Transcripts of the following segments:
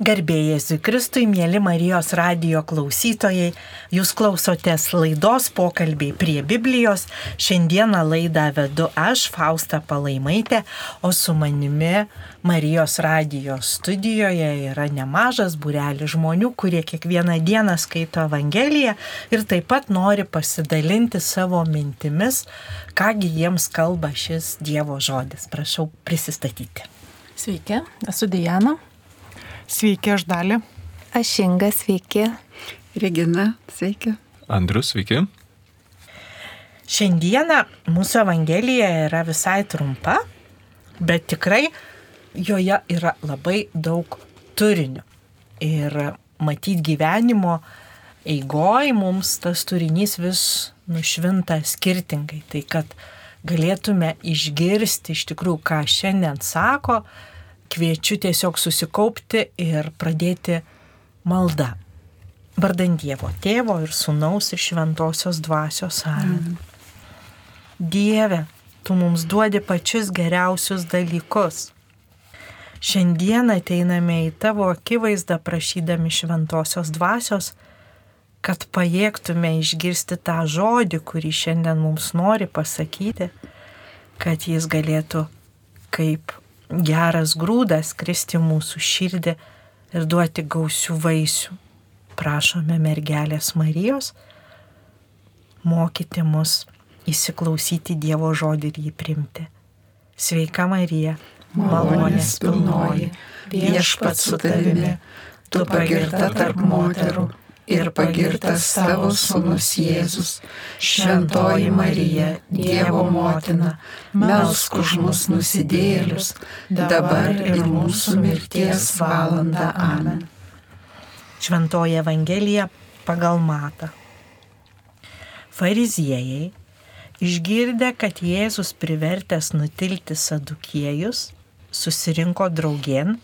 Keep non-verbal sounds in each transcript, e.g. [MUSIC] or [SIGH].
Garbėjai Kristui, mėly Marijos radio klausytojai, jūs klausotės laidos pokalbiai prie Biblijos. Šiandieną laidą vedu aš, Fausta Palaimaitė, o su manimi Marijos radio studijoje yra nemažas burelis žmonių, kurie kiekvieną dieną skaito Evangeliją ir taip pat nori pasidalinti savo mintimis, kągi jiems kalba šis Dievo žodis. Prašau prisistatyti. Sveiki, esu Diana. Sveiki, aš dalį. Aš Inga, sveiki. Regina, sveiki. Andrius, sveiki. Šiandieną mūsų Evangelija yra visai trumpa, bet tikrai joje yra labai daug turinio. Ir matyt gyvenimo eigoj mums tas turinys vis nušvinta skirtingai. Tai kad galėtume išgirsti iš tikrųjų, ką šiandien sako, kviečiu tiesiog susikaupti ir pradėti maldą. Vardant Dievo tėvo ir sunaus ir šventosios dvasios amen. Dieve, tu mums duodi pačius geriausius dalykus. Šiandien ateiname į tavo akivaizdą prašydami šventosios dvasios, kad pajėgtume išgirsti tą žodį, kurį šiandien mums nori pasakyti, kad jis galėtų kaip geras grūdas kristi mūsų širdį ir duoti gausių vaisių. Prašome mergelės Marijos mokyti mus įsiklausyti Dievo žodį ir jį primti. Sveika Marija, malonės pilnoji, viešpats su tavimi, tu pagirta tarp moterų ir pagirtas tavo sūnus Jėzus, šventoji Marija, Dievo motina, melsk už mus nusidėlius, dabar ir mūsų mirties valanda. Amen. Šventoji Evangelija pagal matą. Fariziejai, išgirdę, kad Jėzus privertęs nutilti sadukiejus, susirinko draugien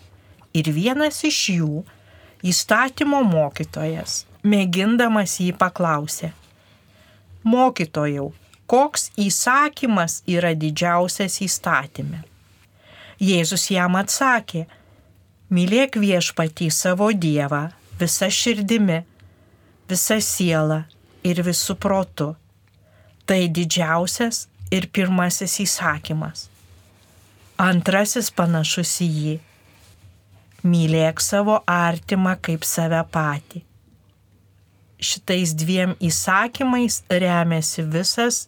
ir vienas iš jų, įstatymo mokytojas, mėgindamas jį paklausė. Mokytojau, koks įsakymas yra didžiausias įstatymė? Jėzus jam atsakė, mylėk viešpatį savo Dievą visa širdimi, visa siela ir visų protu. Tai didžiausias ir pirmasis įsakymas. Antrasis panašus į jį. Mylėk savo artimą kaip save patį šitais dviem įsakymais remiasi visas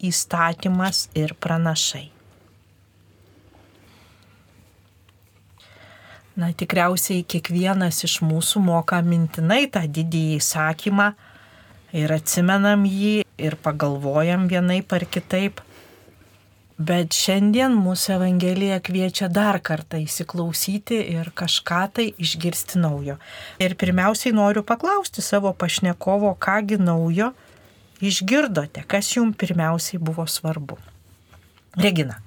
įstatymas ir pranašai. Na, tikriausiai kiekvienas iš mūsų moka mintinai tą didįjį įsakymą ir atsimenam jį ir pagalvojam vienaip ar kitaip. Bet šiandien mūsų Evangelija kviečia dar kartą įsiklausyti ir kažką tai išgirsti naujo. Ir pirmiausiai noriu paklausti savo pašnekovo, kągi naujo išgirdote, kas jums pirmiausiai buvo svarbu. Regina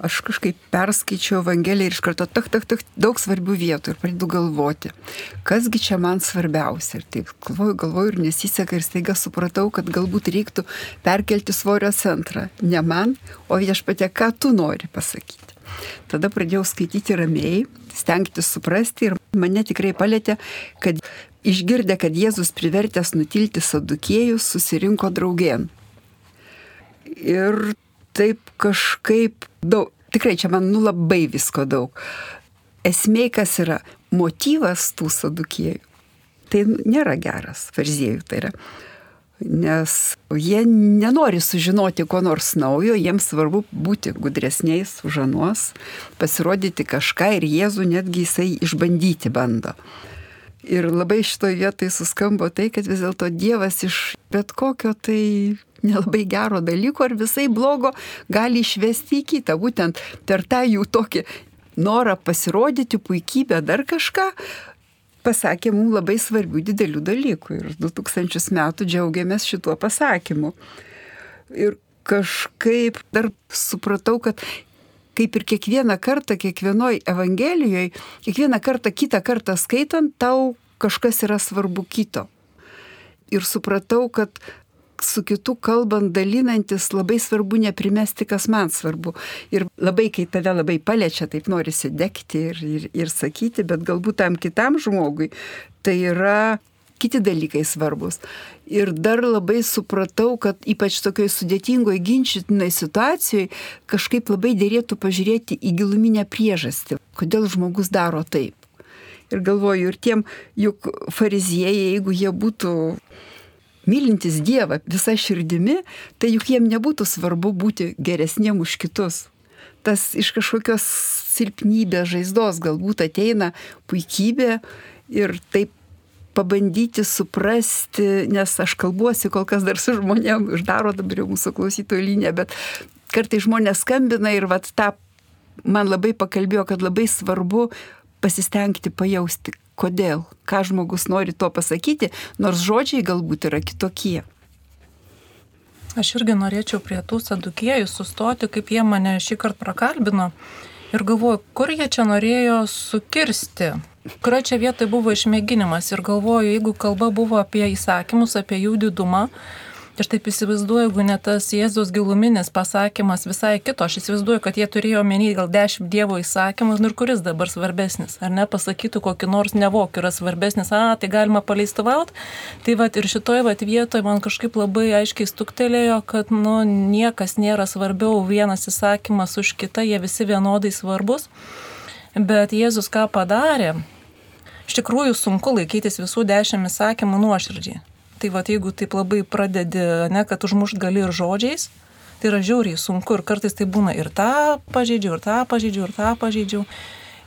aš kažkaip perskaičiau Evangeliją ir iš karto tak, tak, tak, daug svarbių vietų ir pradedu galvoti, kasgi čia man svarbiausia. Ir taip galvoju, galvoju ir nesiseka ir staiga supratau, kad galbūt reiktų perkelti svorio centrą. Ne man, o viešpatė, ką tu nori pasakyti. Tada pradėjau skaityti ramiai, stengtis suprasti ir mane tikrai palėtė, kad išgirdę, kad Jėzus privertęs nutilti sadukėjus, susirinko draugien. Ir taip kažkaip daug, tikrai čia man nu labai visko daug. Esmė, kas yra motyvas tų sadukėjų, tai nėra geras, farziejų tai yra. Nes jie nenori sužinoti ko nors naujo, jiems svarbu būti gudresniais už anuos, pasirodyti kažką ir Jėzų netgi jisai išbandyti bando. Ir labai šitoje vietoje suskambo tai, kad vis dėlto Dievas iš bet kokio tai nelabai gero dalyko ar visai blogo gali išvesti į kitą. Būtent per tą jų tokį norą pasirodyti, puikybę, dar kažką, pasakė mums labai svarbių didelių dalykų. Ir 2000 metų džiaugiamės šituo pasakymu. Ir kažkaip dar supratau, kad kaip ir kiekvieną kartą, kiekvienoj Evangelijoje, kiekvieną kartą, kitą kartą skaitant, tau kažkas yra svarbu kito. Ir supratau, kad su kitu kalbant, dalinantis, labai svarbu neprimesti, kas man svarbu. Ir labai, kai tave labai paliečia, taip norisi degti ir, ir, ir sakyti, bet galbūt tam kitam žmogui tai yra kiti dalykai svarbus. Ir dar labai supratau, kad ypač tokioj sudėtingoje ginčytinai situacijoje kažkaip labai dėrėtų pažiūrėti į giluminę priežastį, kodėl žmogus daro taip. Ir galvoju, ir tiem juk fariziejai, jeigu jie būtų mylintis Dievą visą širdimi, tai juk jiem nebūtų svarbu būti geresniem už kitus. Tas iš kažkokios silpnybės žaizdos galbūt ateina puikybė ir taip pabandyti suprasti, nes aš kalbuosi kol kas dar su žmonėm, uždaro dabar jau mūsų klausytojų liniją, bet kartai žmonės skambina ir vat tą man labai pakalbėjo, kad labai svarbu pasistengti pajausti, kodėl, ką žmogus nori to pasakyti, nors žodžiai galbūt yra kitokie. Aš irgi norėčiau prie tų sadukiejų sustoti, kaip jie mane šį kartą prakalbino ir galvoju, kur jie čia norėjo sukirsti, kurio čia vietoje buvo išmėginimas ir galvoju, jeigu kalba buvo apie įsakymus, apie jų didumą, Aš taip įsivaizduoju, jeigu ne tas Jėzus giluminis pasakymas visai kito, aš įsivaizduoju, kad jie turėjo menį gal dešimt Dievo įsakymų nu ir kuris dabar svarbesnis. Ar ne pasakytų, kokį nors nevok yra svarbesnis, a, tai galima paleistuvauti. Tai va ir šitoje va vietoje man kažkaip labai aiškiai stuktelėjo, kad nu, niekas nėra svarbiau vienas įsakymas už kitą, jie visi vienodai svarbus. Bet Jėzus ką padarė? Iš tikrųjų sunku laikytis visų dešimt įsakymų nuoširdžiai. Tai va, jeigu taip labai pradedi, ne, kad užmušt gali ir žodžiais, tai yra žiauriai sunku ir kartais tai būna ir tą pažeidžiu, ir tą pažeidžiu, ir tą pažeidžiu.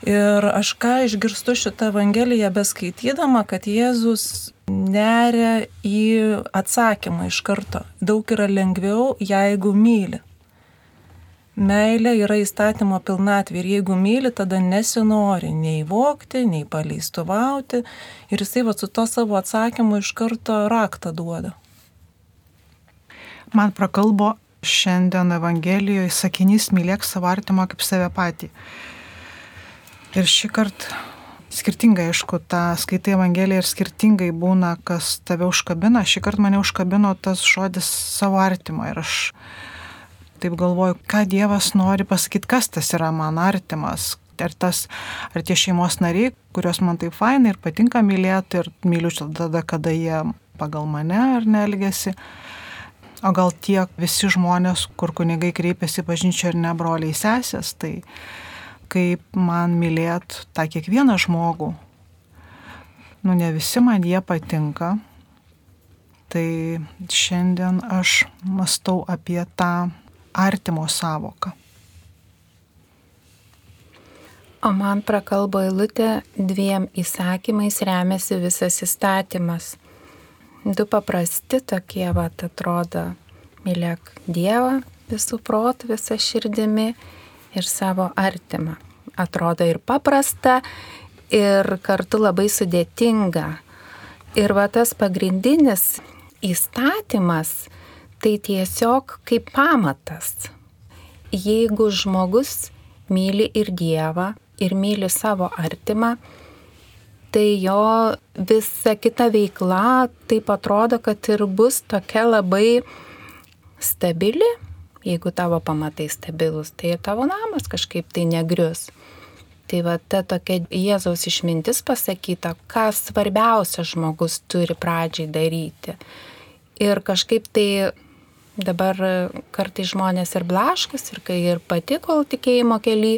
Ir aš ką išgirstu šitą Evangeliją beskaitydama, kad Jėzus neria į atsakymą iš karto. Daug yra lengviau, jeigu myli. Meilė yra įstatymo pilnatvė ir jeigu myli, tada nesinori nei vokti, nei paleistuvauti ir jisai va su to savo atsakymu iš karto raktą duoda. Man prakalbo šiandien Evangelijoje sakinys mylėk savo artimą kaip save patį. Ir šį kartą skirtingai, aišku, tą skaitai Evangeliją ir skirtingai būna, kas tave užkabina. Šį kartą mane užkabino tas žodis savo artimą ir aš taip galvoju, ką Dievas nori pasakyti, kas tas yra man artimas. Ar, tas, ar tie šeimos nariai, kuriuos man taip fainai ir patinka mylėti ir myliu tada, kada jie pagal mane ar nelgesi. O gal tie visi žmonės, kur kunigai kreipiasi bažnyčio ir ne broliai sesės, tai kaip man mylėt tą kiekvieną žmogų. Nu, ne visi man jie patinka. Tai šiandien aš mastau apie tą artimo savoką. O man prakalbo eilutė dviem įsakymais remiasi visas įstatymas. Du paprasti tokie, va, atrodo, mylėk Dievą visų protų, visą širdimi ir savo artimą. Atrodo ir paprasta, ir kartu labai sudėtinga. Ir va tas pagrindinis įstatymas tai tiesiog kaip pamatas. Jeigu žmogus myli ir Dievą, ir myli savo artimą, tai jo visa kita veikla taip atrodo, kad ir bus tokia labai stabili. Jeigu tavo pamatai stabilus, tai ir tavo namas kažkaip tai negrius. Tai va ta tokia Jėzaus išmintis pasakyta, ką svarbiausia žmogus turi pradžiai daryti. Ir kažkaip tai Dabar kartai žmonės ir blaškas, ir kai ir pati, kol tikėjimo keli,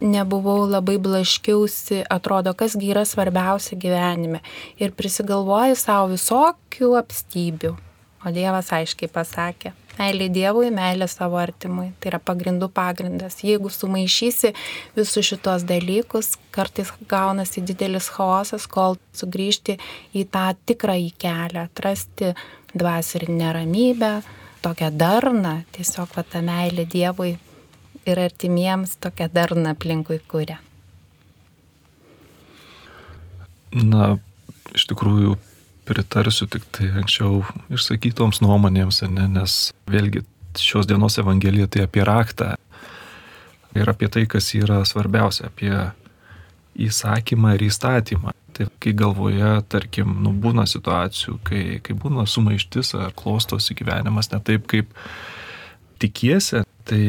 nebuvau labai blaškiausi, atrodo, kasgi yra svarbiausia gyvenime. Ir prisigalvoju savo visokių apstybių. O Dievas aiškiai pasakė, meilė Dievui, meilė savo artimui. Tai yra pagrindų pagrindas. Jeigu sumaišysi visus šitos dalykus, kartais gaunasi didelis chaosas, kol sugrįžti į tą tikrąjį kelią, atrasti dvasinę ramybę, tokią darną, tiesiog va, ta meilė Dievui ir artimiems tokią darną aplinkui kūrė. Na, iš tikrųjų pritarsiu tik tai anksčiau išsakytoms nuomonėms, ne, nes vėlgi šios dienos Evangelija tai apie raktą ir apie tai, kas yra svarbiausia, apie įsakymą ir įstatymą. Tai kai galvoje, tarkim, nu, būna situacijų, kai, kai būna sumaištis ar klostosi gyvenimas ne taip, kaip tikiesi, tai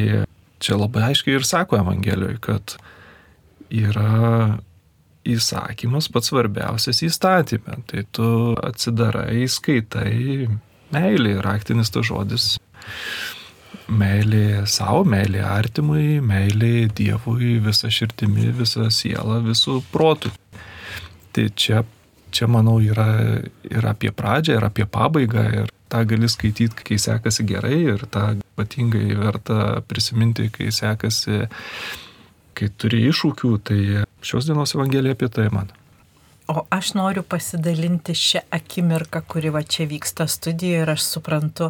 čia labai aiškiai ir sako Evangelijoje, kad yra įsakymas pats svarbiausias įstatymė. Tai tu atsidarai, skaitai, meilė, raktinis tas žodis. Meilė savo, meilė artimui, meilė Dievui, visa širdimi, visa siela, visų protų. Tai čia, čia manau, yra ir apie pradžią, ir apie pabaigą, ir tą gali skaityti, kai sekasi gerai, ir tą ypatingai verta prisiminti, kai sekasi, kai turi iššūkių, tai šios dienos Evangelija apie tai man. O aš noriu pasidalinti šią akimirką, kuri va čia vyksta studijoje ir aš suprantu,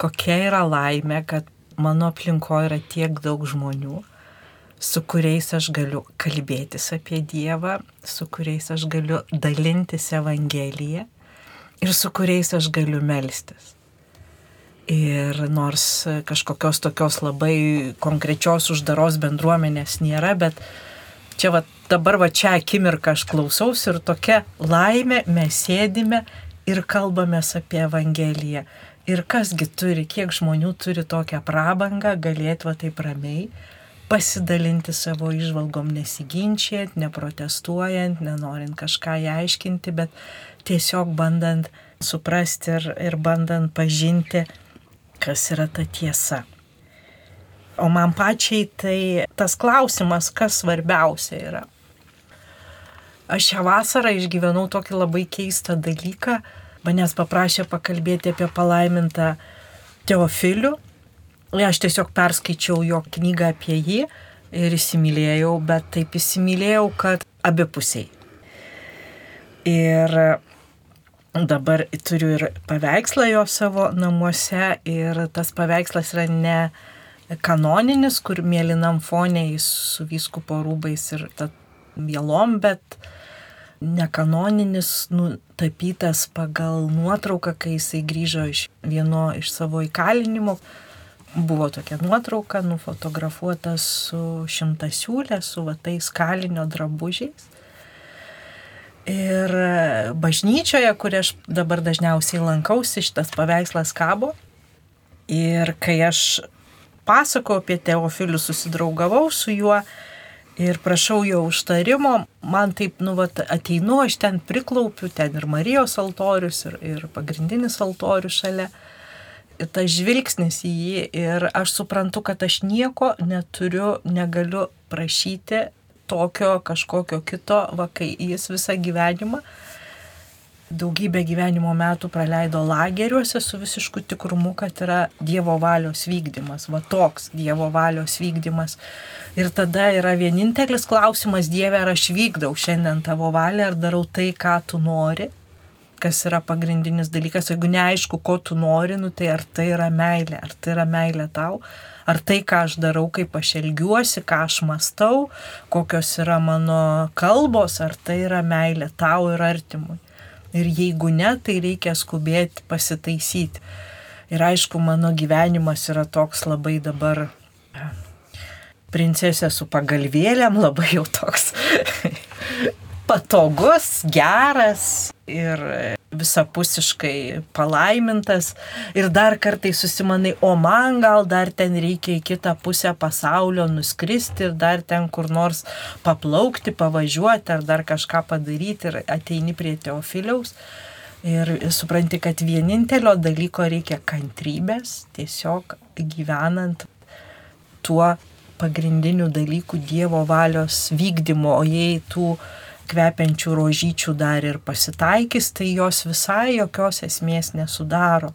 kokia yra laimė, kad mano aplinkoje yra tiek daug žmonių, su kuriais aš galiu kalbėtis apie Dievą, su kuriais aš galiu dalintis Evangeliją ir su kuriais aš galiu melstis. Ir nors kažkokios tokios labai konkrečios uždaros bendruomenės nėra, bet čia va dabar va čia akimirką aš klausausi ir tokia laimė mes sėdime ir kalbamės apie Evangeliją. Ir kasgi turi, kiek žmonių turi tokią prabangą galėti va taip ramiai pasidalinti savo išvalgom nesiginčiant, neprotestuojant, nenorint kažką įaiškinti, bet tiesiog bandant suprasti ir, ir bandant pažinti, kas yra ta tiesa. O man pačiai tai tas klausimas, kas svarbiausia yra. Aš šią vasarą išgyvenau tokį labai keistą dalyką. Manęs paprašė pakalbėti apie palaimintą Teofilių, Aš tiesiog perskaičiau jo knygą apie jį ir įsimylėjau, bet taip įsimylėjau, kad abipusiai. Ir dabar turiu ir paveikslą jo savo namuose ir tas paveikslas yra ne kanoninis, kur mėlynam foniai su vyskupo rūbais ir mielom, bet nekanoninis, nutapytas pagal nuotrauką, kai jisai grįžo iš vieno iš savo įkalinimo buvo tokia nuotrauka nufotografuota su šimtasiūlė, su va tais kalinio drabužiais. Ir bažnyčioje, kur aš dabar dažniausiai lankausi, šitas paveikslas kabo. Ir kai aš pasakau apie Teofilių, susidraugavau su juo ir prašau jo užtarimo, man taip, nu, vat, ateinu, aš ten priklaupiu, ten ir Marijos altorius, ir, ir pagrindinis altorius šalia. Tas žvilgsnis į jį ir aš suprantu, kad aš nieko neturiu, negaliu prašyti tokio kažkokio kito, va kai jis visą gyvenimą, daugybę gyvenimo metų praleido lageriuose su visišku tikrumu, kad yra Dievo valios vykdymas, va toks Dievo valios vykdymas. Ir tada yra vienintelis klausimas, Dieve, ar aš vykdau šiandien tavo valią, ar darau tai, ką tu nori? Kas yra pagrindinis dalykas, jeigu neaišku, ko tu nori, nu, tai ar tai yra meilė, ar tai yra meilė tau, ar tai, ką aš darau, kaip aš elgiuosi, ką aš mastau, kokios yra mano kalbos, ar tai yra meilė tau ir artimui. Ir jeigu ne, tai reikia skubėti pasitaisyti. Ir aišku, mano gyvenimas yra toks labai dabar princesė su pagalvėlėm, labai jau toks patogus, geras ir visapusiškai palaimintas. Ir dar kartai susimanai, o man gal dar ten reikia į kitą pusę pasaulio nuskristi ir dar ten kur nors paplaukti, pavažiuoti ar dar kažką padaryti ir ateini prie Teofiliaus. Ir supranti, kad vienintelio dalyko reikia kantrybės, tiesiog gyvenant tuo pagrindiniu dalyku Dievo valios vykdymo, o jei tų kvepiančių rožyčių dar ir pasitaikys, tai jos visai jokios esmės nesudaro.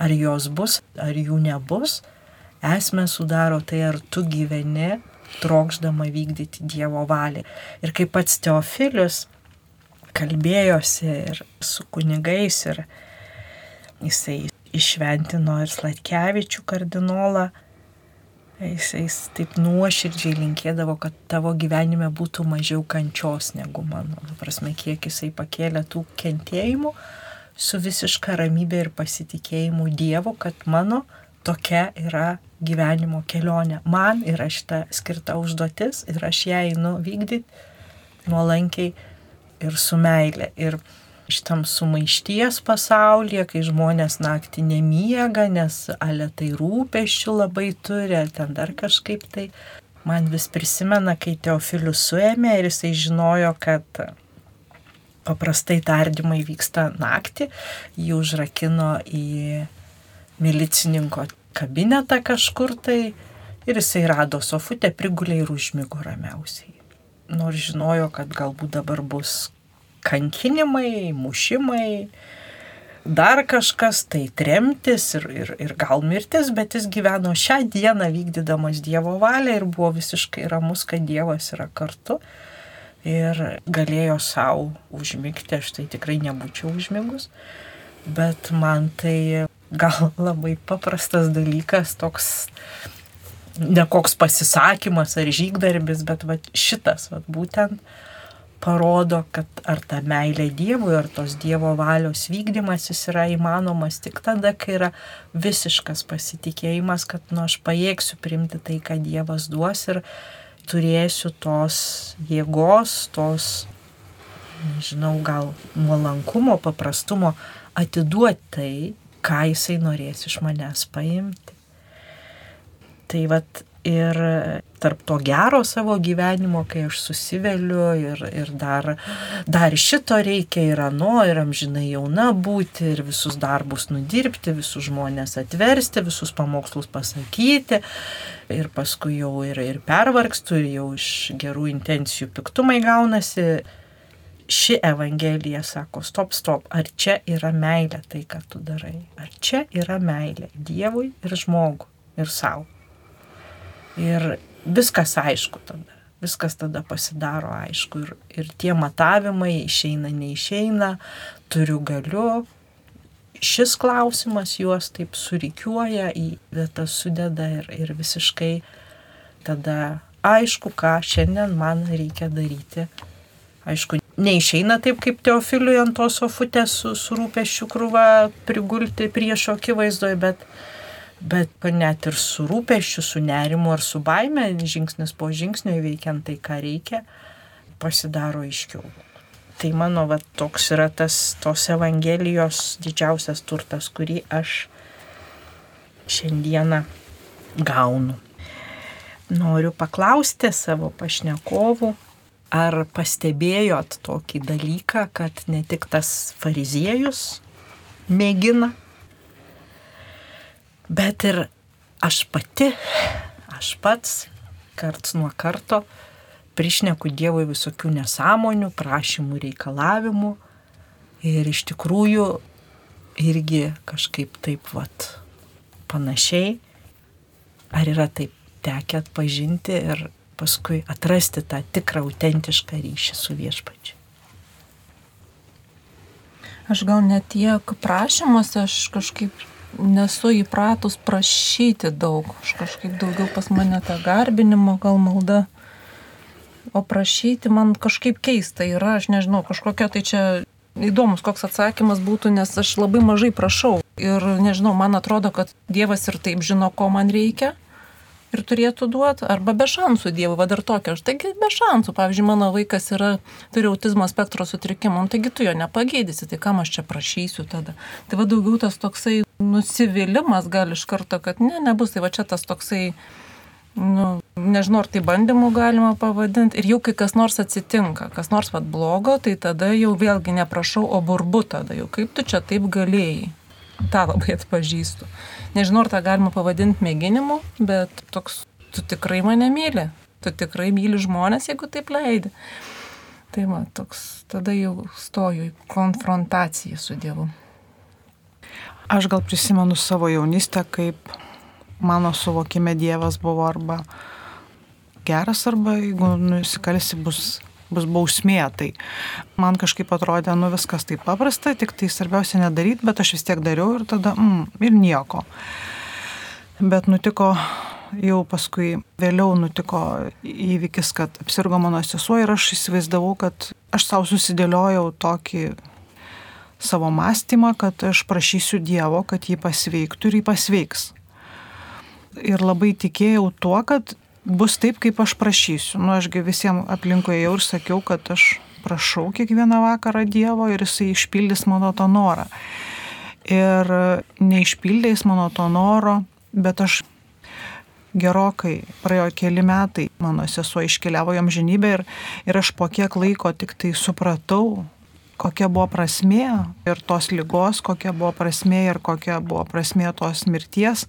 Ar jos bus, ar jų nebus, esmę sudaro tai, ar tu gyveni trokšdama vykdyti Dievo valią. Ir kaip pats Teofilius kalbėjosi ir su kunigais, ir jisai išventino ir Slatkevičių kardinolą, Jisai taip nuoširdžiai linkėdavo, kad tavo gyvenime būtų mažiau kančios negu mano. Prasme, kiek jisai pakėlė tų kentėjimų su visiška ramybė ir pasitikėjimu Dievu, kad mano tokia yra gyvenimo kelionė. Man yra šita skirta užduotis ir aš ją einu vykdyti nuolankiai ir su meilė. Ir šitam sumaišties pasaulyje, kai žmonės naktį nemiega, nes ale tai rūpeščių labai turi, ar ten dar kažkaip tai. Man vis prisimena, kai Teofilius suėmė ir jisai žinojo, kad paprastai tardymai vyksta naktį, jį užrakino į milicininko kabinetą kažkur tai ir jisai rado sofutę, prigulė ir užmygo ramiausiai. Nors žinojo, kad galbūt dabar bus kankinimai, mušimai, dar kažkas, tai tremtis ir, ir, ir gal mirtis, bet jis gyveno šią dieną vykdydamas Dievo valią ir buvo visiškai ramus, kad Dievas yra kartu ir galėjo savo užmygti, aš tai tikrai nebūčiau užmygus, bet man tai gal [LAUGHS] labai paprastas dalykas, toks ne koks pasisakymas ar žygdarbis, bet va, šitas va, būtent parodo, kad ar ta meilė Dievui, ar tos Dievo valios vykdymas jis yra įmanomas tik tada, kai yra visiškas pasitikėjimas, kad nu aš pajėgsiu priimti tai, ką Dievas duos ir turėsiu tos jėgos, tos, nežinau, gal nuolankumo, paprastumo atiduoti tai, ką jisai norės iš manęs paimti. Tai vad ir tarp to gero savo gyvenimo, kai aš susiveliu ir, ir dar, dar šito reikia ir ano, ir amžinai jauna būti, ir visus darbus nudirbti, visus žmonės atversti, visus pamokslus pasakyti, ir paskui jau ir, ir pervargstu, ir jau iš gerų intencijų piktumai gaunasi. Ši Evangelija sako, stop, stop, ar čia yra meilė tai, ką tu darai? Ar čia yra meilė Dievui ir žmogui ir savo? Ir viskas aišku tada. Viskas tada pasidaro aišku. Ir, ir tie matavimai išeina, neišeina, turiu galiu. Šis klausimas juos taip surikiuoja, į vietas sudeda ir, ir visiškai tada aišku, ką šiandien man reikia daryti. Aišku, neišeina taip kaip Teofiliui ant tos sofutės su, su rūpeščių krūva prigulti priešo akivaizdoje, bet Bet net ir su rūpeščiu, su nerimu ar su baime, žingsnis po žingsnio įveikiant tai, ką reikia, pasidaro aiškiau. Tai mano va, toks yra tas tos Evangelijos didžiausias turtas, kurį aš šiandieną gaunu. Noriu paklausti savo pašnekovų, ar pastebėjot tokį dalyką, kad ne tik tas fariziejus mėgina bet ir aš pati, aš pats karts nuo karto prišneku Dievui visokių nesąmonių, prašymų, reikalavimų ir iš tikrųjų irgi kažkaip taip vat panašiai, ar yra taip tekę atpažinti ir paskui atrasti tą tikrą autentišką ryšį su viešpačiu. Aš gal net tiek prašymuose, aš kažkaip nesu įpratus prašyti daug. Aš kažkaip daugiau pas mane tą garbinimo gal malda. O prašyti man kažkaip keista yra, aš nežinau, kažkokia tai čia įdomus koks atsakymas būtų, nes aš labai mažai prašau. Ir nežinau, man atrodo, kad Dievas ir taip žino, ko man reikia ir turėtų duoti, arba be šansų Dievui, va dar tokio, aš taigi be šansų, pavyzdžiui, mano vaikas yra, turi autizmo spektro sutrikimą, nu, taigi tu jo nepagėdysi, tai kam aš čia prašysiu tada. Tai va daugiau tas toksai nusivylimas gal iš karto, kad ne, nebus, tai va čia tas toksai, nu, nežinau, ar tai bandymu galima pavadinti, ir jau kai kas nors atsitinka, kas nors vad blogo, tai tada jau vėlgi neprašau, o burbu tada jau, kaip tu čia taip galėjai. Ta labai atpažįstu nežinau, ar tą galima pavadinti mėginimu, bet toks, tu tikrai mane myli, tu tikrai myli žmonės, jeigu taip leidi. Tai man toks, tada jau stoju į konfrontaciją su Dievu. Aš gal prisimenu savo jaunystę, kaip mano suvokime Dievas buvo arba geras, arba jeigu nusikalsi bus bus bausmė. Tai man kažkaip atrodė, nu viskas taip paprasta, tik tai svarbiausia nedaryti, bet aš vis tiek dariau ir tada, mm, ir nieko. Bet nutiko jau paskui vėliau nutiko įvykis, kad apsirgo mano sesuo ir aš įsivaizdavau, kad aš savo susidėliojau tokį savo mąstymą, kad aš prašysiu Dievo, kad jį pasveiktų ir jį pasveiks. Ir labai tikėjau tuo, kad bus taip, kaip aš prašysiu. Nu, ašgi visiems aplinkoje jau ir sakiau, kad aš prašau kiekvieną vakarą Dievo ir jisai išpildys mano tą norą. Ir neišpildys mano to noro, bet aš gerokai, praėjo keli metai, mano sesuo iškeliavo jam žinybę ir, ir aš po kiek laiko tik tai supratau, kokia buvo prasmė ir tos lygos, kokia buvo prasmė ir kokia buvo prasmė tos mirties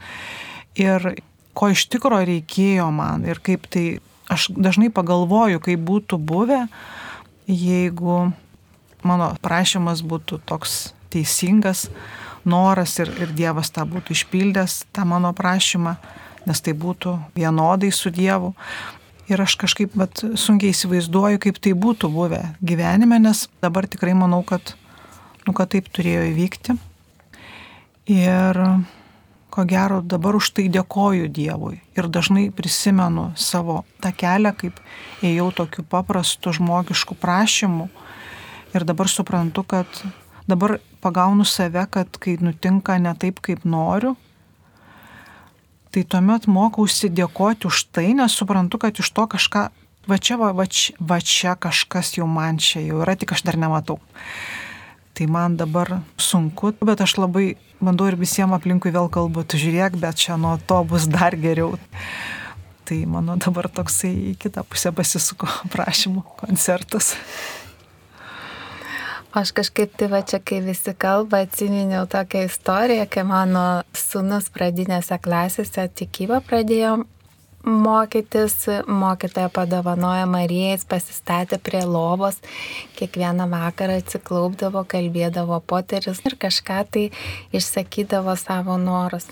ir ko iš tikro reikėjo man ir kaip tai, aš dažnai pagalvoju, kaip būtų buvę, jeigu mano prašymas būtų toks teisingas, noras ir, ir Dievas tą būtų išpildęs, tą mano prašymą nes tai būtų vienodai su Dievu. Ir aš kažkaip bet, sunkiai įsivaizduoju, kaip tai būtų buvę gyvenime, nes dabar tikrai manau, kad, nu, kad taip turėjo įvykti. Ir ko gero dabar už tai dėkoju Dievui. Ir dažnai prisimenu savo tą kelią, kaip ėjau tokiu paprastu žmogišku prašymu. Ir dabar suprantu, kad dabar pagaunu save, kad kai nutinka ne taip, kaip noriu, tai tuomet mokausi dėkoti už tai, nes suprantu, kad iš to kažką, va čia, va, va, čia, va čia kažkas jau man čia jau yra, tik aš dar nematau. Tai man dabar sunku, bet aš labai bandau ir visiems aplinkui vėl kalbu, tu žiūrėk, bet čia nuo to bus dar geriau. Tai mano dabar toksai į kitą pusę pasisuko [LAUGHS] prašymų koncertas. Aš kažkaip tai va čia, kai visi kalba, atsiminiau tokią istoriją, kai mano sunus pradinėse klasėse tikybą pradėjo mokytis, mokytoja padovanojo Marijais, pasistatė prie lovos, kiekvieną vakarą atsiklaupdavo, kalbėdavo poteris ir kažką tai išsakydavo savo norus.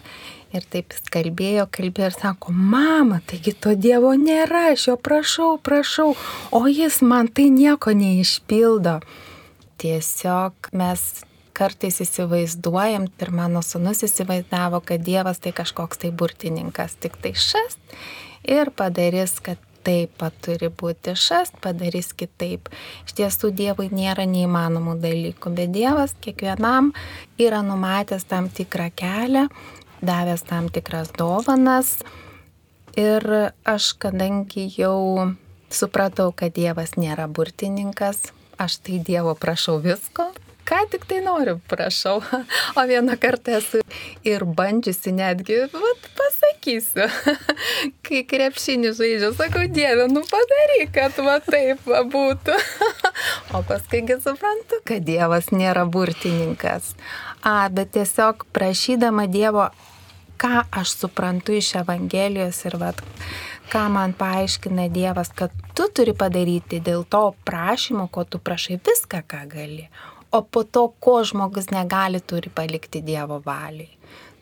Ir taip jis kalbėjo, kalbėjo ir sako, mama, taigi to Dievo nėra, aš jo prašau, prašau, o jis man tai nieko neišpildo. Tiesiog mes kartais įsivaizduojam ir mano sunus įsivaizdavo, kad Dievas tai kažkoks tai burtininkas, tik tai šast ir padarys, kad taip pat turi būti šast, padarys kitaip. Iš tiesų Dievui nėra neįmanomų dalykų, bet Dievas kiekvienam yra numatęs tam tikrą kelią, davęs tam tikras dovanas ir aš kadangi jau supratau, kad Dievas nėra burtininkas, aš tai Dievo prašau visko, ką tik tai noriu, prašau. [LAUGHS] O vieną kartą esu ir bandžiusi netgi, vat, pasakysiu, [LAUGHS] kai krepšinį žaidžiu, sakau, Dieve, nu padaryk, kad va taip būtų. [LAUGHS] O paskaigi suprantu, kad Dievas nėra burtininkas. A, bet tiesiog prašydama Dievo, ką aš suprantu iš Evangelijos ir vat, ką man paaiškina Dievas, kad tu turi padaryti dėl to prašymo, ko tu prašai viską, ką gali. O po to, ko žmogus negali, turi palikti Dievo valiai.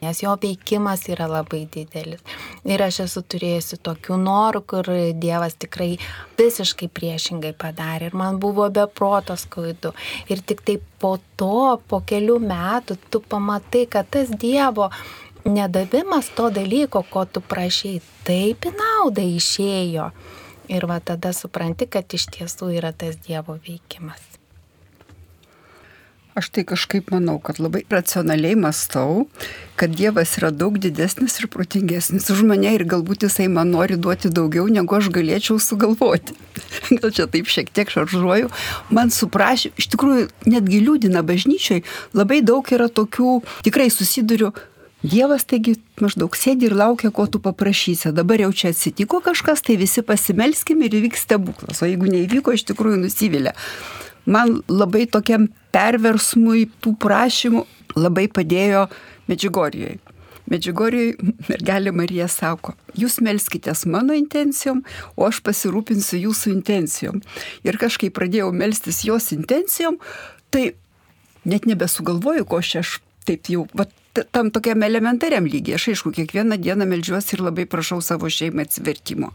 Nes jo veikimas yra labai didelis. Ir aš esu turėjusi tokių norų, kur Dievas tikrai visiškai priešingai padarė. Ir man buvo beprotos klaidu. Ir tik tai po to, po kelių metų, tu pamatai, kad tas Dievo nedavimas to dalyko, ko tu prašai, taip į naudą išėjo. Ir va tada supranti, kad iš tiesų yra tas Dievo veikimas. Aš tai kažkaip manau, kad labai racionaliai mastau, kad Dievas yra daug didesnis ir protingesnis už mane ir galbūt jisai man nori duoti daugiau, negu aš galėčiau sugalvoti. [LAUGHS] Gal čia taip šiek tiek šaržuoju. Man suprašė, iš tikrųjų netgi liūdina bažnyčiai, labai daug yra tokių, tikrai susiduriu Dievas taigi maždaug sėdi ir laukia, ko tu paprašysi. Dabar jau čia atsitiko kažkas, tai visi pasimelskime ir įvyks stebuklas. O jeigu neįvyko, iš tikrųjų nusivylė. Man labai tokiam perversmui tų prašymų labai padėjo Medžiugorijoje. Medžiugorijoje mergelė Marija sako, jūs melskitės mano intencijom, o aš pasirūpinsiu jūsų intencijom. Ir kažkaip pradėjau melstis jos intencijom, tai net nebesugalvoju, ko aš taip jau, va, tam tokiam elementariam lygiai. Aš aišku, kiekvieną dieną melžiuosi ir labai prašau savo šeimą atsivertimo.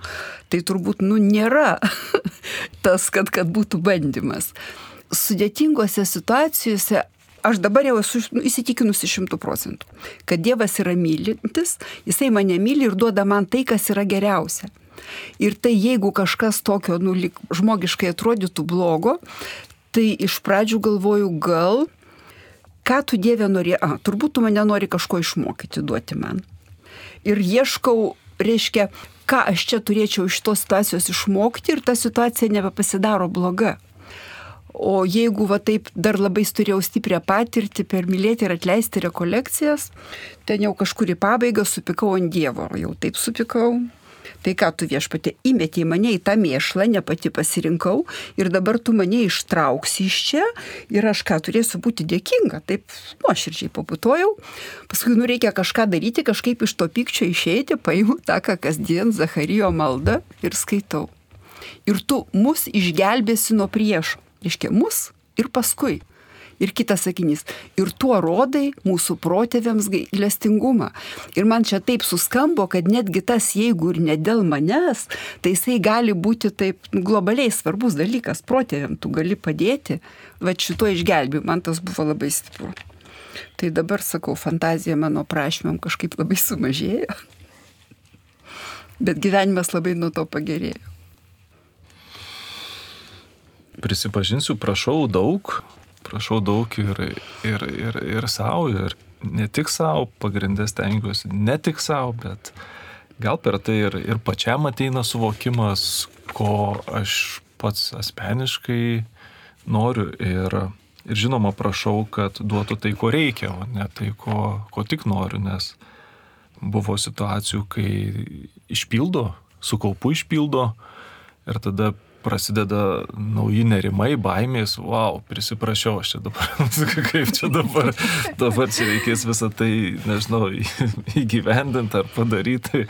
Tai turbūt, nu, nėra [LAUGHS] tas, kad, kad būtų bandymas. Sudėtingose situacijose aš dabar jau esu nu, įsitikinusi šimtų procentų, kad Dievas yra mylintis, Jisai mane myli ir duoda man tai, kas yra geriausia. Ir tai jeigu kažkas tokio, nu, žmogiškai atrodytų blogo, tai iš pradžių galvoju, gal ką tu Dieve nori, a, turbūt tu mane nori kažko išmokyti, duoti man. Ir ieškau, reiškia, ką aš čia turėčiau iš tos situacijos išmokti ir ta situacija nebepasidaro bloga. O jeigu va taip dar labai turėjau stiprią patirtį per mylėti ir atleisti rekolekcijas, ten jau kažkur į pabaigą supikau ant Dievo, jau taip supikau, Tai ką tu viešpatė įmetė į mane į tą mėšlą, ne pati pasirinkau ir dabar tu mane ištrauksi iš čia ir aš ką turėsiu būti dėkinga. Taip nuoširdžiai paputojau. Paskui nu reikia kažką daryti, kažkaip iš to pykčio išeiti, paimu tą, ką kasdien Zacharijo malda ir skaitau. Ir tu mus išgelbėsi nuo priešo. Reiškia, mus ir paskui Ir kitas sakinys, ir tuo rodai mūsų protėviams gailestingumą. Ir man čia taip suskambo, kad netgi tas, jeigu ir ne dėl manęs, tai jisai gali būti taip globaliai svarbus dalykas. Protėviam tu gali padėti, va šito išgelbėjimui, man tas buvo labai stipru. Tai dabar sakau, fantazija mano prašymėm kažkaip labai sumažėjo. Bet gyvenimas labai nuo to pagerėjo. Prisipažinsiu, prašau daug, prašau daug ir, ir, ir, ir savo, ir ne tik savo, pagrindę stengiuosi, ne tik savo, bet gal per tai ir, ir pačiam ateina suvokimas, ko aš pats asmeniškai noriu ir, ir žinoma prašau, kad duotų tai, ko reikia, o ne tai, ko, ko tik noriu, nes buvo situacijų, kai išpildo, su kaupu išpildo ir tada prasideda nauji nerimai, baimės, wow, prisiprašiau aš čia dabar, [LAUGHS] kaip čia dabar, dabar čia reikės visą tai, nežinau, įgyvendinti ar padaryti.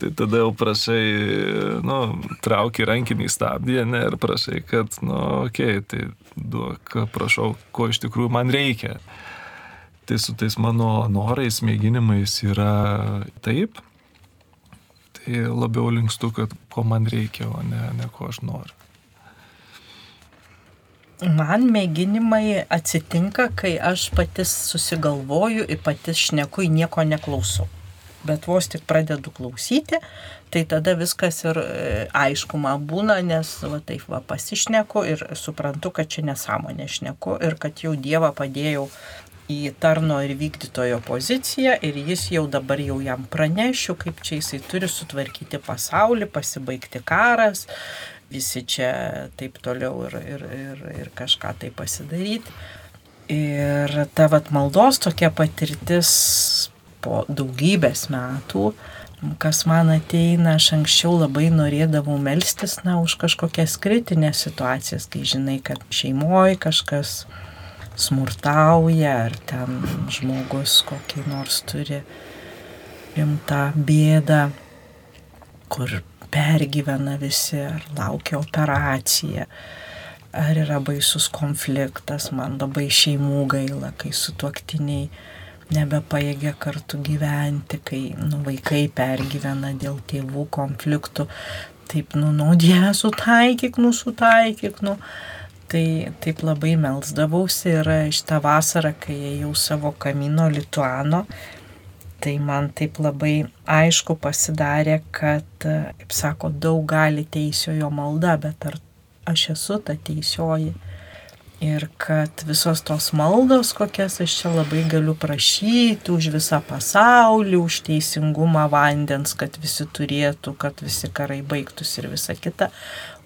Tai tada jau prašai, nu, trauki rankinį stabdį, ne, ir prašai, kad, nu, okei, okay, tai duok, prašau, ko iš tikrųjų man reikia. Tai su tais mano norais, mėginimais yra taip, tai labiau linkstu, kad ko man reikia, o ne, ne ko aš noriu. Man mėginimai atsitinka, kai aš patys susigalvoju ir patys šneku, nieko neklausau. Bet vos tik pradedu klausyti, tai tada viskas ir e, aišku man būna, nes va, taip va pasišneku ir suprantu, kad čia nesąmonė šneku ir kad jau Dievą padėjau į tarno ir vykdytojo poziciją ir jis jau dabar jau jam pranešiu, kaip čia jisai turi sutvarkyti pasaulį, pasibaigti karas, visi čia taip toliau ir, ir, ir, ir kažką tai pasidaryti. Ir ta vat maldos tokia patirtis po daugybės metų, kas man ateina, aš anksčiau labai norėdavau melstis, na, už kažkokias kritinės situacijas, kai žinai, kad šeimoje kažkas smurtauja, ar ten žmogus kokį nors turi rimtą bėdą, kur pergyvena visi, ar laukia operacija, ar yra baisus konfliktas, man labai šeimų gaila, kai su tuoktiniai nebepaėgė kartu gyventi, kai nu, vaikai pergyvena dėl tėvų konfliktų, taip, nu, nu, Dieve, sutaikyk, nu, sutaikyk, nu. Tai taip labai melsdavausi ir šitą vasarą, kai ėjau savo kamino Lituano, tai man taip labai aišku pasidarė, kad, kaip sako, daug gali teisiojo malda, bet ar aš esu ta teisioji. Ir kad visos tos maldos, kokias aš čia labai galiu prašyti už visą pasaulį, už teisingumą vandens, kad visi turėtų, kad visi karai baigtųsi ir visa kita,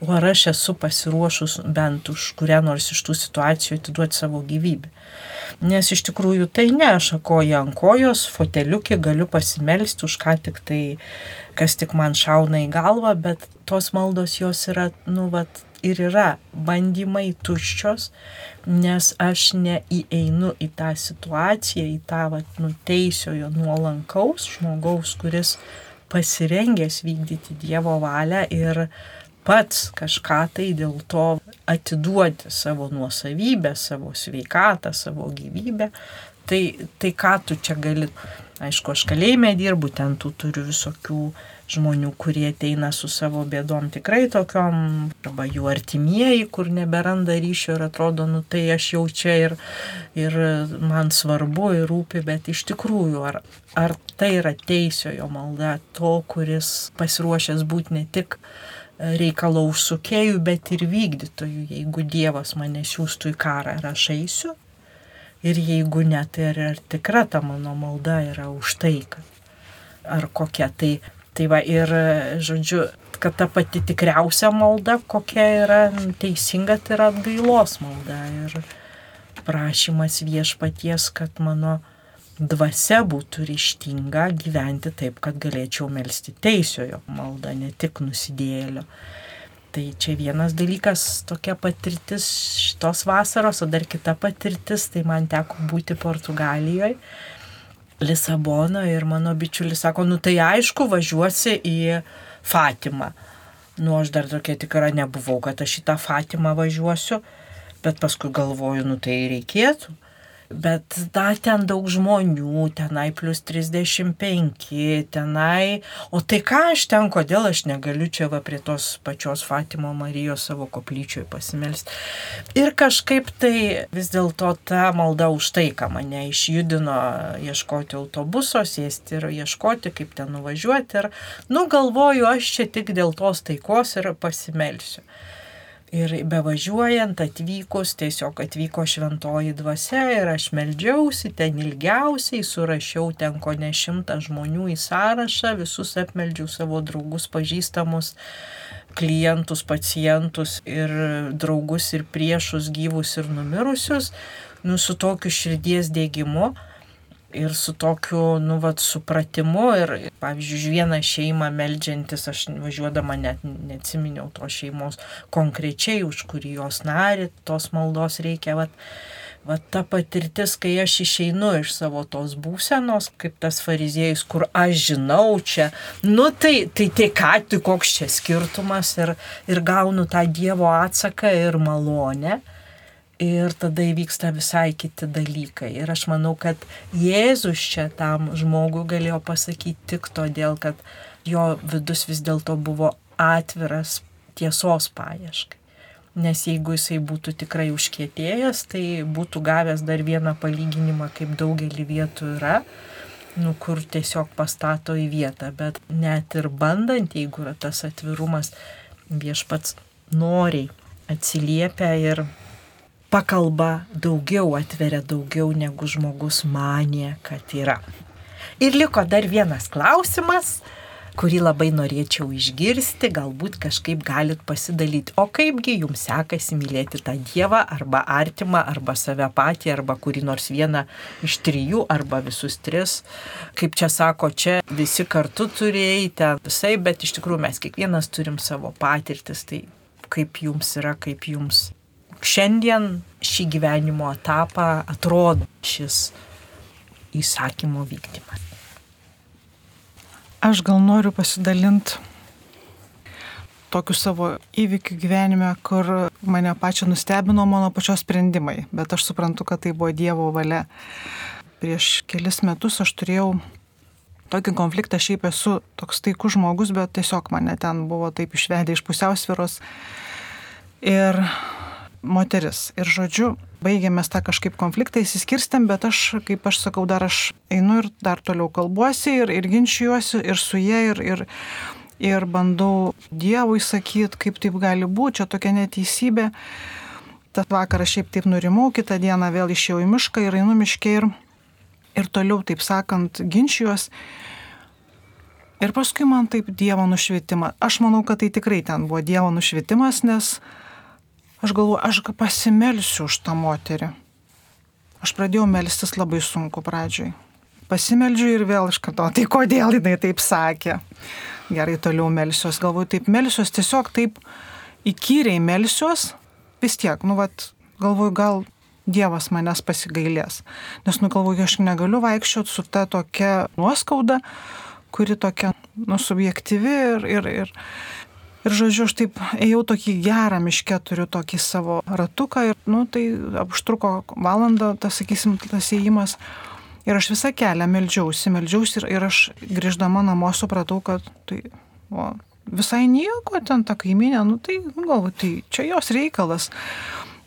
o ar aš esu pasiruošus bent už kurią nors iš tų situacijų atiduoti savo gyvybę. Nes iš tikrųjų tai ne, aš koja ant kojos, foteliukį galiu pasimelsti už ką tik tai, kas tik man šauna į galvą, bet tos maldos jos yra, nu, vat, ir yra bandymai tuščios, nes aš neįeinu į tą situaciją, į tą vat, nuteisiojo nuolankaus žmogaus, kuris pasirengęs vykdyti Dievo valią ir pats kažką tai dėl to atiduoti savo nuosavybę, savo sveikatą, savo gyvybę, tai, tai ką tu čia gali. Aišku, aš kalėjime dirbu, ten tu turiu visokių žmonių, kurie ateina su savo bėdom tikrai tokiom, arba jų artimieji, kur neberanda ryšio ir atrodo, nu tai aš jau čia ir, ir man svarbu ir rūpi, bet iš tikrųjų, ar, ar tai yra teisiojo malda to, kuris pasiruošęs būti ne tik reikalo užsukėjų, bet ir vykdytojų. Jeigu Dievas mane siūstų į karą, ar aš eisiu? Ir jeigu ne, tai ar, ar tikra ta mano malda yra už taiką? Ar kokia tai Tai va ir, žodžiu, kad ta pati tikriausia malda, kokia yra teisinga, tai yra atgailos malda. Ir prašymas viešpaties, kad mano dvasia būtų ryštinga gyventi taip, kad galėčiau melstį teisiojo maldą, ne tik nusidėlio. Tai čia vienas dalykas, tokia patirtis šitos vasaros, o dar kita patirtis, tai man teko būti Portugalijoje, Lisabono ir mano bičiulis sako, nu tai aišku, važiuosi į Fatimą. Nu, aš dar tokia tikra nebuvau, kad aš į tą Fatimą važiuosiu, bet paskui galvoju, nu tai reikėtų. Bet da, ten daug žmonių, tenai plus 35, tenai. O tai ką aš ten, kodėl aš negaliu čia va prie tos pačios Fatimo Marijos savo koplyčioje pasimelsti. Ir kažkaip tai vis dėlto ta malda už tai, ką mane išjudino ieškoti autobuso, sėsti ir ieškoti, kaip ten nuvažiuoti. Ir, nu, galvoju, aš čia tik dėl tos taikos ir pasimelsiu. Ir bevažiuojant, atvykus, tiesiog atvyko šventoji dvasia ir aš meldžiausi ten ilgiausiai, surašiau ten ko ne šimtą žmonių į sąrašą, visus apmeldžiau savo draugus, pažįstamus, klientus, pacientus ir draugus ir priešus, gyvus ir numirusius, nu su tokiu širdies dėgymu ir su tokiu, nu, vat, supratimu ir, pavyzdžiui, už vieną šeimą meldžiantis, aš važiuodama net neatsiminiau to šeimos konkrečiai, už kurį jos nari, tos maldos reikia, vat, Va ta patirtis, kai aš išeinu iš savo tos būsenos, kaip tas fariziejus, kur aš žinau čia, nu tai tai, tai ką, tai koks čia skirtumas ir, ir gaunu tą Dievo atsaką ir malonę ir tada įvyksta visai kiti dalykai. Ir aš manau, kad Jėzus čia tam žmogui galėjo pasakyti tik todėl, kad jo vidus vis dėlto buvo atviras tiesos paieškai. Nes jeigu jisai būtų tikrai užkietėjęs, tai būtų gavęs dar vieną palyginimą, kaip daugelį vietų yra, nu, kur tiesiog pastato į vietą. Bet net ir bandant, jeigu yra tas atvirumas, viešpats noriai atsiliepia ir pakalba daugiau, atveria daugiau negu žmogus manė, kad yra. Ir liko dar vienas klausimas, kurį labai norėčiau išgirsti, galbūt kažkaip galit pasidalyti. O kaipgi jums sekasi mylėti tą Dievą arba artimą, arba save patį, arba kurį nors vieną iš trijų, arba visus tris. Kaip čia sako, čia visi kartu turėjai visai, bet iš tikrųjų mes kiekvienas turim savo patirtis, tai kaip jums yra, kaip jums šiandien šį gyvenimo etapą atrodo šis įsakymo vykdymas. Aš gal noriu pasidalinti tokiu savo įvykiu gyvenime, kur mane pačią nustebino mano pačios sprendimai, bet aš suprantu, kad tai buvo Dievo valia. Prieš kelis metus aš turėjau tokį konfliktą, šiaip esu toks taikus žmogus, bet tiesiog mane ten buvo taip išvedę iš pusiausviros. Ir moteris. Ir žodžiu, baigėmės tą kažkaip konfliktą, įsiskirstėm, bet aš, kaip aš sakau, dar aš einu ir dar toliau kalbuosi ir, ir ginčijuosi ir su jie ir, ir, ir bandau Dievui sakyti, kaip taip gali būti, čia tokia neteisybė. Tą vakarą šiaip taip nurimau, kitą dieną vėl išėjau į mišką ir einu miškė ir, ir toliau, taip sakant, ginčijuosi. Ir paskui man taip Dievo nušvietimas. Aš manau, kad tai tikrai ten buvo Dievo nušvietimas, nes Aš galvoju, aš pasimelsiu už tą moterį. Aš pradėjau melstis labai sunku pradžioj. Pasimeldžiu ir vėl iš karto, tai kodėl jinai taip sakė. Gerai, toliau melsiuos. Galvoju, taip melsiuos, tiesiog taip įkyriai melsiuos. Vis tiek, nu, vat, galvoju, gal Dievas manęs pasigailės. Nes, nu, galvoju, aš negaliu vaikščioti su ta tokia nuoskauda, kuri tokia, nu, subjektyvi ir, ir, ir, Ir žodžiu, aš taip ėjau tokį gerą miškę, turiu tokį savo ratuką ir, nu, tai užtruko valandą, tas, sakysim, tas įėjimas. Ir aš visą kelią meldžiausi, meldžiausi ir, ir aš grįždama namo supratau, kad tai o, visai nieko ten ta kaiminė, nu tai galvoju, tai čia jos reikalas.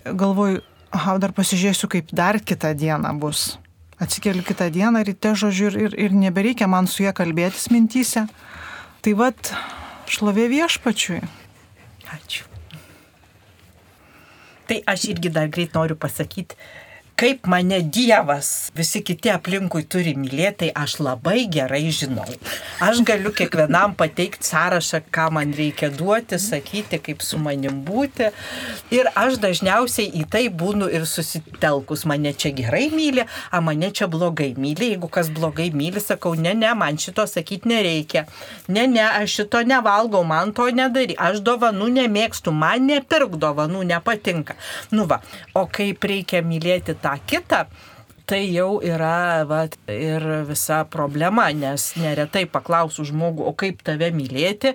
Galvoju, aha, dar pasižiūrėsiu, kaip dar kitą dieną bus. Atsikeliu kitą dieną ryte, žodžiu, ir, ir, ir nebereikia man su ją kalbėtis mintyse. Tai vad, Šlovė viešpačiui. Ačiū. Tai aš irgi dar greit noriu pasakyti, kaip mane Dievas, visi kiti aplinkui turi mylėti, tai aš labai gerai žinau. Aš galiu kiekvienam pateikti sąrašą, ką man reikia duoti, sakyti, kaip su manim būti. Ir aš dažniausiai į tai būnu ir susitelkus. Mane čia gerai myli, a mane čia blogai myli. Jeigu kas blogai myli, sakau, ne, ne, man šito sakyti nereikia. Ne, ne, aš šito nevalgau, man to nedary. Aš dovanų nemėgstu, man nepirk dovanų, nepatinka. Nu va, o kaip reikia mylėti tą kitą, tai jau yra vat, ir visa problema, nes neretai paklausų žmogų, o kaip tave mylėti,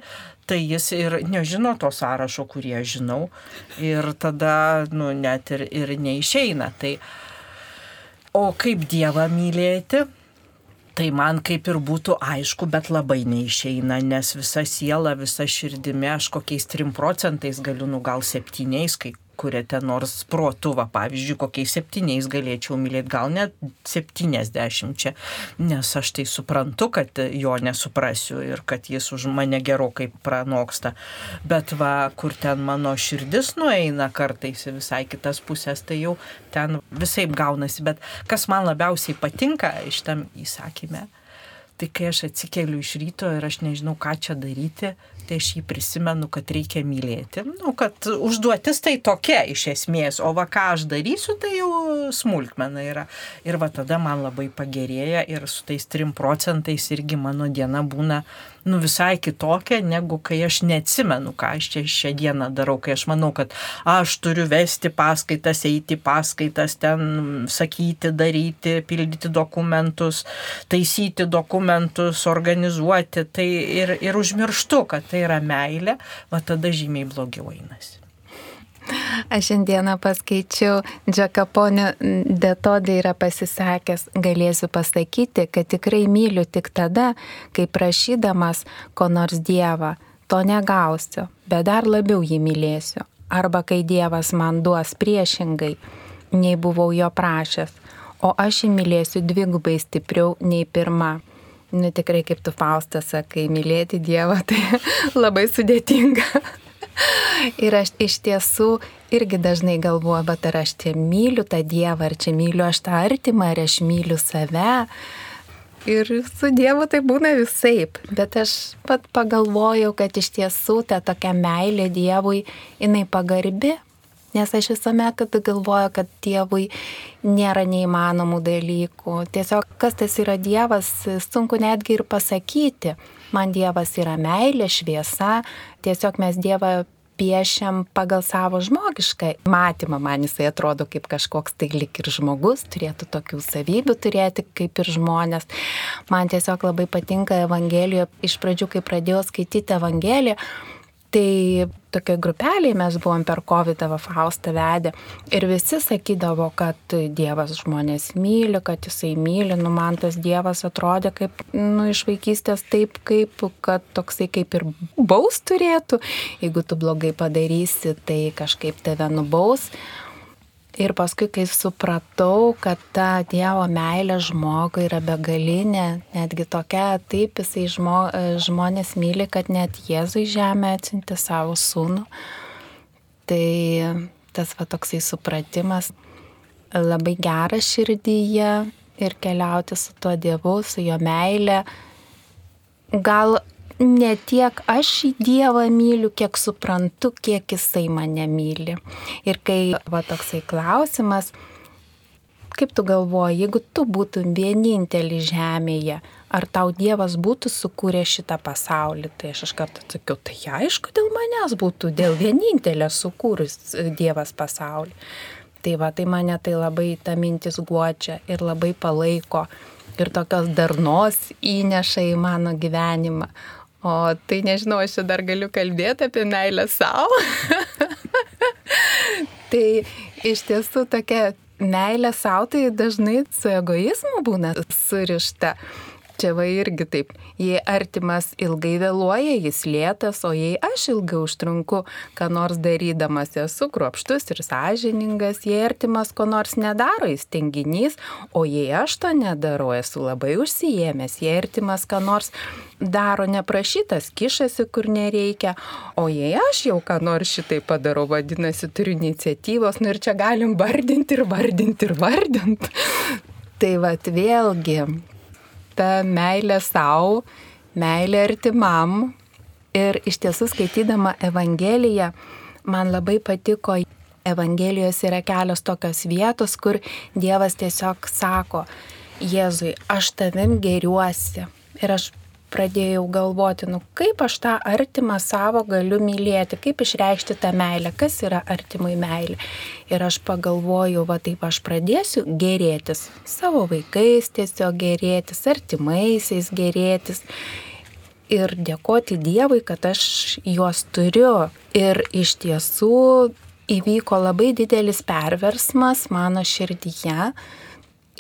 tai jis ir nežino to sąrašo, kurį aš žinau. Ir tada, nu, net ir, ir neišeina. Tai, o kaip Dievą mylėti? Tai man kaip ir būtų aišku, bet labai neišeina, nes visa siela, visa širdimi aš kokiais 3 procentais galiu, nu gal 7, kai kuriate nors protuvą, pavyzdžiui, kokiais septyniais galėčiau mylėti, gal net septyniasdešimčia, nes aš tai suprantu, kad jo nesuprasiu ir kad jis už mane gerokai pranoksta. Bet va, kur ten mano širdis nueina kartais į visai kitas pusės, tai jau ten visai gaunasi. Bet kas man labiausiai patinka iš tam įsakymę, tai kai aš atsikeliu iš ryto ir aš nežinau, ką čia daryti, tai aš jį prisimenu, kad reikia mylėti. Nu, kad užduotis tai tokia iš esmės, o va ką aš darysiu, tai jau smulkmena yra. Ir va tada man labai pagerėja ir su tais 3 procentais irgi mano diena būna nu, visai kitokia, negu kai aš neatsimenu, ką aš čia šią dieną darau, kai aš manau, kad aš turiu vesti paskaitas, eiti paskaitas, ten sakyti, daryti, pildyti dokumentus, taisyti dokumentus, organizuoti, tai ir, ir užmirštu, kad tai yra meilė, va tada žymiai blogiau einasi. Aš šiandieną paskaičiau, Džekaponio Detodai yra pasisakęs, galėsiu pasakyti, kad tikrai myliu tik tada, kai prašydamas ko nors Dievą, to negausiu, bet dar labiau jį mylėsiu. Arba kai Dievas man duos priešingai, nei buvau jo prašęs, o aš jį mylėsiu dvigubai stipriau nei pirma. Nu tikrai kaip tu Faustas sakai, mylėti Dievą tai [LAUGHS] labai sudėtinga. [LAUGHS] Ir aš iš tiesų irgi dažnai galvoju, bet ar aš čia myliu tą Dievą, ar čia myliu aš tą artimą, ar aš myliu save. Ir su Dievu tai būna visaip, bet aš pat pagalvojau, kad iš tiesų ta tokia meilė Dievui, jinai pagarbi, nes aš visuomet galvoju, kad Dievui nėra neįmanomų dalykų. Tiesiog kas tas yra Dievas, sunku netgi ir pasakyti. Man Dievas yra meilė, šviesa, tiesiog mes Dievą piešiam pagal savo žmogišką matymą, man jisai atrodo kaip kažkoks tai lik ir žmogus, turėtų tokių savybių turėti kaip ir žmonės. Man tiesiog labai patinka Evangelijoje, iš pradžių, kai pradėjau skaityti Evangeliją, Tai tokia grupelė mes buvom per COVID Faustą vedę ir visi sakydavo, kad Dievas žmonės myli, kad jisai myli, nu man tas Dievas atrodė kaip, nu iš vaikystės taip, kaip, kad toksai kaip ir baus turėtų, jeigu tu blogai padarysi, tai kažkaip tave nubaus. Ir paskui, kai supratau, kad ta Dievo meilė žmogui yra begalinė, netgi tokia, taip jisai žmo, žmonės myli, kad net Jėzui žemė atsinti savo sūnų. Tai tas va toksai supratimas labai geras širdyje ir keliauti su tuo Dievu, su jo meilė. Gal ne tiek aš į Dievą myliu, kiek suprantu, kiek jisai mane myli. Ir kai va toksai klausimas, kaip tu galvoji, jeigu tu būtum vienintelis žemėje, ar tau Dievas būtų sukūręs šitą pasaulį, tai aš iš karto atsakiau, tai aišku, dėl manęs būtų, dėl vienintelės sukūrus Dievas pasaulį. Tai va, tai mane tai labai ta mintis guodžia ir labai palaiko ir tokios darnos įneša į mano gyvenimą. O tai nežinau, aš čia dar galiu kalbėti apie meilę savo. [LAUGHS] tai iš tiesų tokia meilė savo tai dažnai su egoizmu būna surišta. Va irgi taip, jei artimas ilgai vėluoja, jis lėtas, o jei aš ilgai užtrunku, ką nors darydamas, esu kruopštus ir sąžiningas, jei artimas ko nors nedaro, jis tenginys, o jei aš to nedarau, esu labai užsijėmęs, jei artimas ką nors daro neprašytas, kišasi kur nereikia, o jei aš jau ką nors šitai padarau, vadinasi, turiu iniciatyvos, nu ir čia galim vardinti ir vardinti ir vardinti. Tai vad vėlgi, ta meilė savo, meilė artimam. Ir iš tiesų skaitydama Evangeliją, man labai patiko, Evangelijos yra kelios tokios vietos, kur Dievas tiesiog sako, Jėzui, aš tavim geriuosi. Ir aš pradėjau galvoti, nu kaip aš tą artimą savo galiu mylėti, kaip išreikšti tą meilę, kas yra artimai meilė. Ir aš pagalvojau, va taip aš pradėsiu gerėtis, savo vaikais tiesiog gerėtis, artimaisiais gerėtis. Ir dėkoti Dievui, kad aš juos turiu. Ir iš tiesų įvyko labai didelis perversmas mano širdyje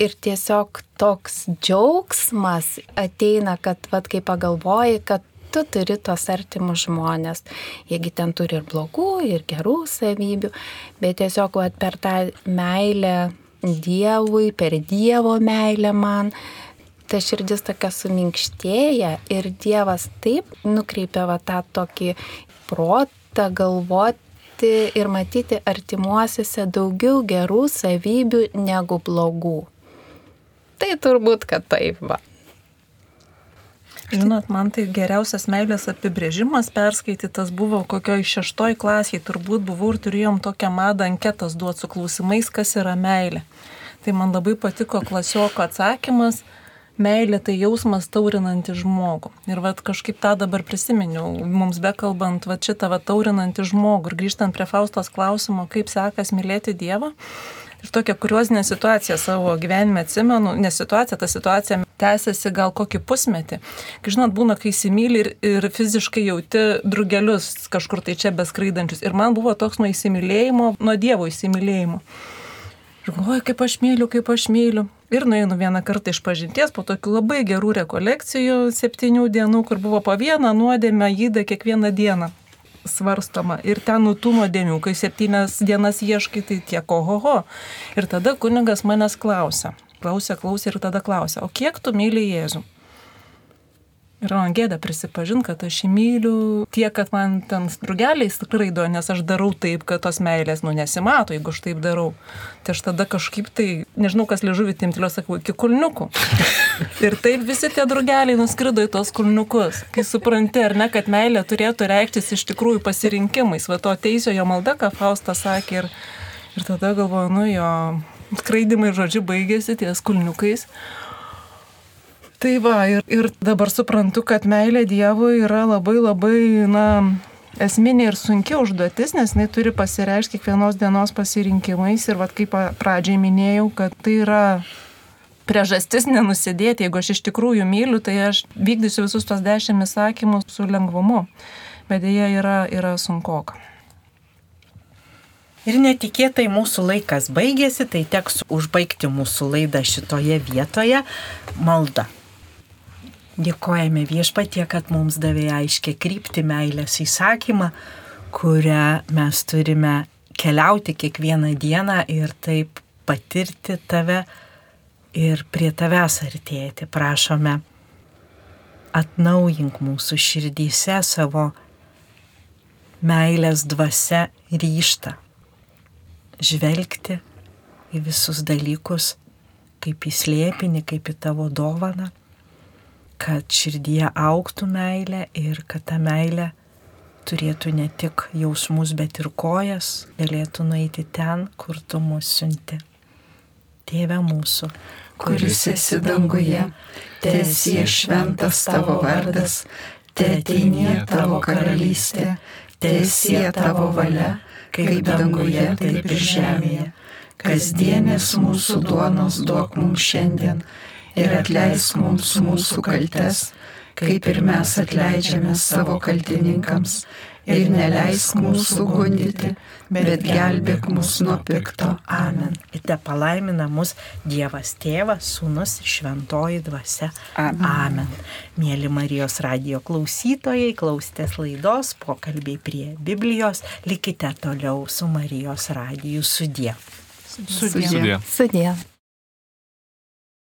ir tiesiog toks džiaugsmas ateina, kad, vad, kai pagalvoji, kad tu turi tos artimus žmonės. Jiegi ten turi ir blogų, ir gerų savybių, bet tiesiog vat, per tą meilę Dievui, per Dievo meilę man, ta širdis tokia suminkštėja ir Dievas taip nukreipia va tą tokį protą galvoti ir matyti artimuosiuose daugiau gerų savybių negu blogų. Tai turbūt, kad taip va. Žinot, man tai geriausias meilės apibrėžimas perskaitytas buvo kokioj šeštoj klasiai, turbūt buvau ir turėjom tokią madą anketas duoti su klausimais, kas yra meilė. Tai man labai patiko klasioko atsakymas, meilė tai jausmas taurinantį žmogų. Ir vad kažkaip tą dabar prisiminiau, mums bekalbant va šitą va taurinantį žmogų ir grįžtant prie Faustos klausimo, kaip sekas mylėti Dievą. Ir tokią kuriozinę situaciją savo gyvenime atsimenu, nes situacija, ta situacija tęsiasi gal kokį pusmetį. Kai žinot, būna, kai įsimylį ir, ir fiziškai jauti drugelius kažkur tai čia beskraidančius. Ir man buvo toks nuo įsimylėjimo, nuo Dievo įsimylėjimo. Ir galvoju, kaip aš myliu, kaip aš myliu. Ir nueinu vieną kartą iš pažinties po tokių labai gerų rekolekcijų septynių dienų, kur buvo po vieną nuodėmę įdą kiekvieną dieną svarstoma. Ir ten nutų nuodėmių, kai septynias dienas ieškai, tai tiek ohoho. Ir tada kunigas manęs klausia. Klausė, klausė ir tada klausia, o kiek tu myli Jėzų? Ir man gėda prisipažinti, kad aš myliu tiek, kad man ten drugeliai skraido, nes aš darau taip, kad tos meilės, nu, nesimato, jeigu aš taip darau. Tai aš tada kažkaip tai, nežinau, kas liežuvį timtilio, sakau, iki kulniukų. [LAUGHS] Ir taip visi tie drugeliai nuskrido į tos kulniukus. Kai supranti, ar ne, kad meilė turėtų reikštis iš tikrųjų pasirinkimais. Va to teisiojo malda, ką Faustas sakė. Ir, ir tada galvoju, nu jo, skraidimai žodžiu baigėsi ties kulniukais. Tai va, ir, ir dabar suprantu, kad meilė Dievui yra labai labai, na, esminė ir sunkia užduotis, nes jinai turi pasireikšti kiekvienos dienos pasirinkimais ir, vad, kaip pradžiai minėjau, kad tai yra priežastis nenusidėti, jeigu aš iš tikrųjų myliu, tai aš vykdysiu visus tos dešimt įsakymų su lengvumu, bet dėja yra, yra sunkoka. Ir netikėtai mūsų laikas baigėsi, tai teks užbaigti mūsų laidą šitoje vietoje malda. Dėkojame viešpatie, kad mums davė aiškę krypti meilės įsakymą, kurią mes turime keliauti kiekvieną dieną ir taip patirti tave ir prie tavęs artėti. Prašome, atnaujink mūsų širdyse savo meilės dvasia ryštą. Žvelgti į visus dalykus kaip į slėpinį, kaip į tavo dovaną kad širdyje auktų meilė ir kad ta meilė turėtų ne tik jausmus, bet ir kojas, galėtų nueiti ten, kur tu mus siunti. Tėve mūsų, kuris esi danguje, tiesie šventas tavo vardas, tėteinė tavo karalystė, tiesie tavo valia, kaip danguje, taip ir žemėje. Kasdienės mūsų duonos duok mums šiandien ir atleisk mums mūsų kaltes, kaip ir mes atleidžiame savo kaltininkams. Ir neleisk mūsų gundyti, bet gelbėk mus nuo pikto. Amen. Ir te palaimina mus Dievas Tėvas, Sūnus ir Šventoji Dvasia. Amen. Amen. Mėly Marijos radio klausytojai, klausėtės laidos pokalbiai prie Biblijos. Likite toliau su Marijos radiju sudie. Sudie. Sudie. Sudie.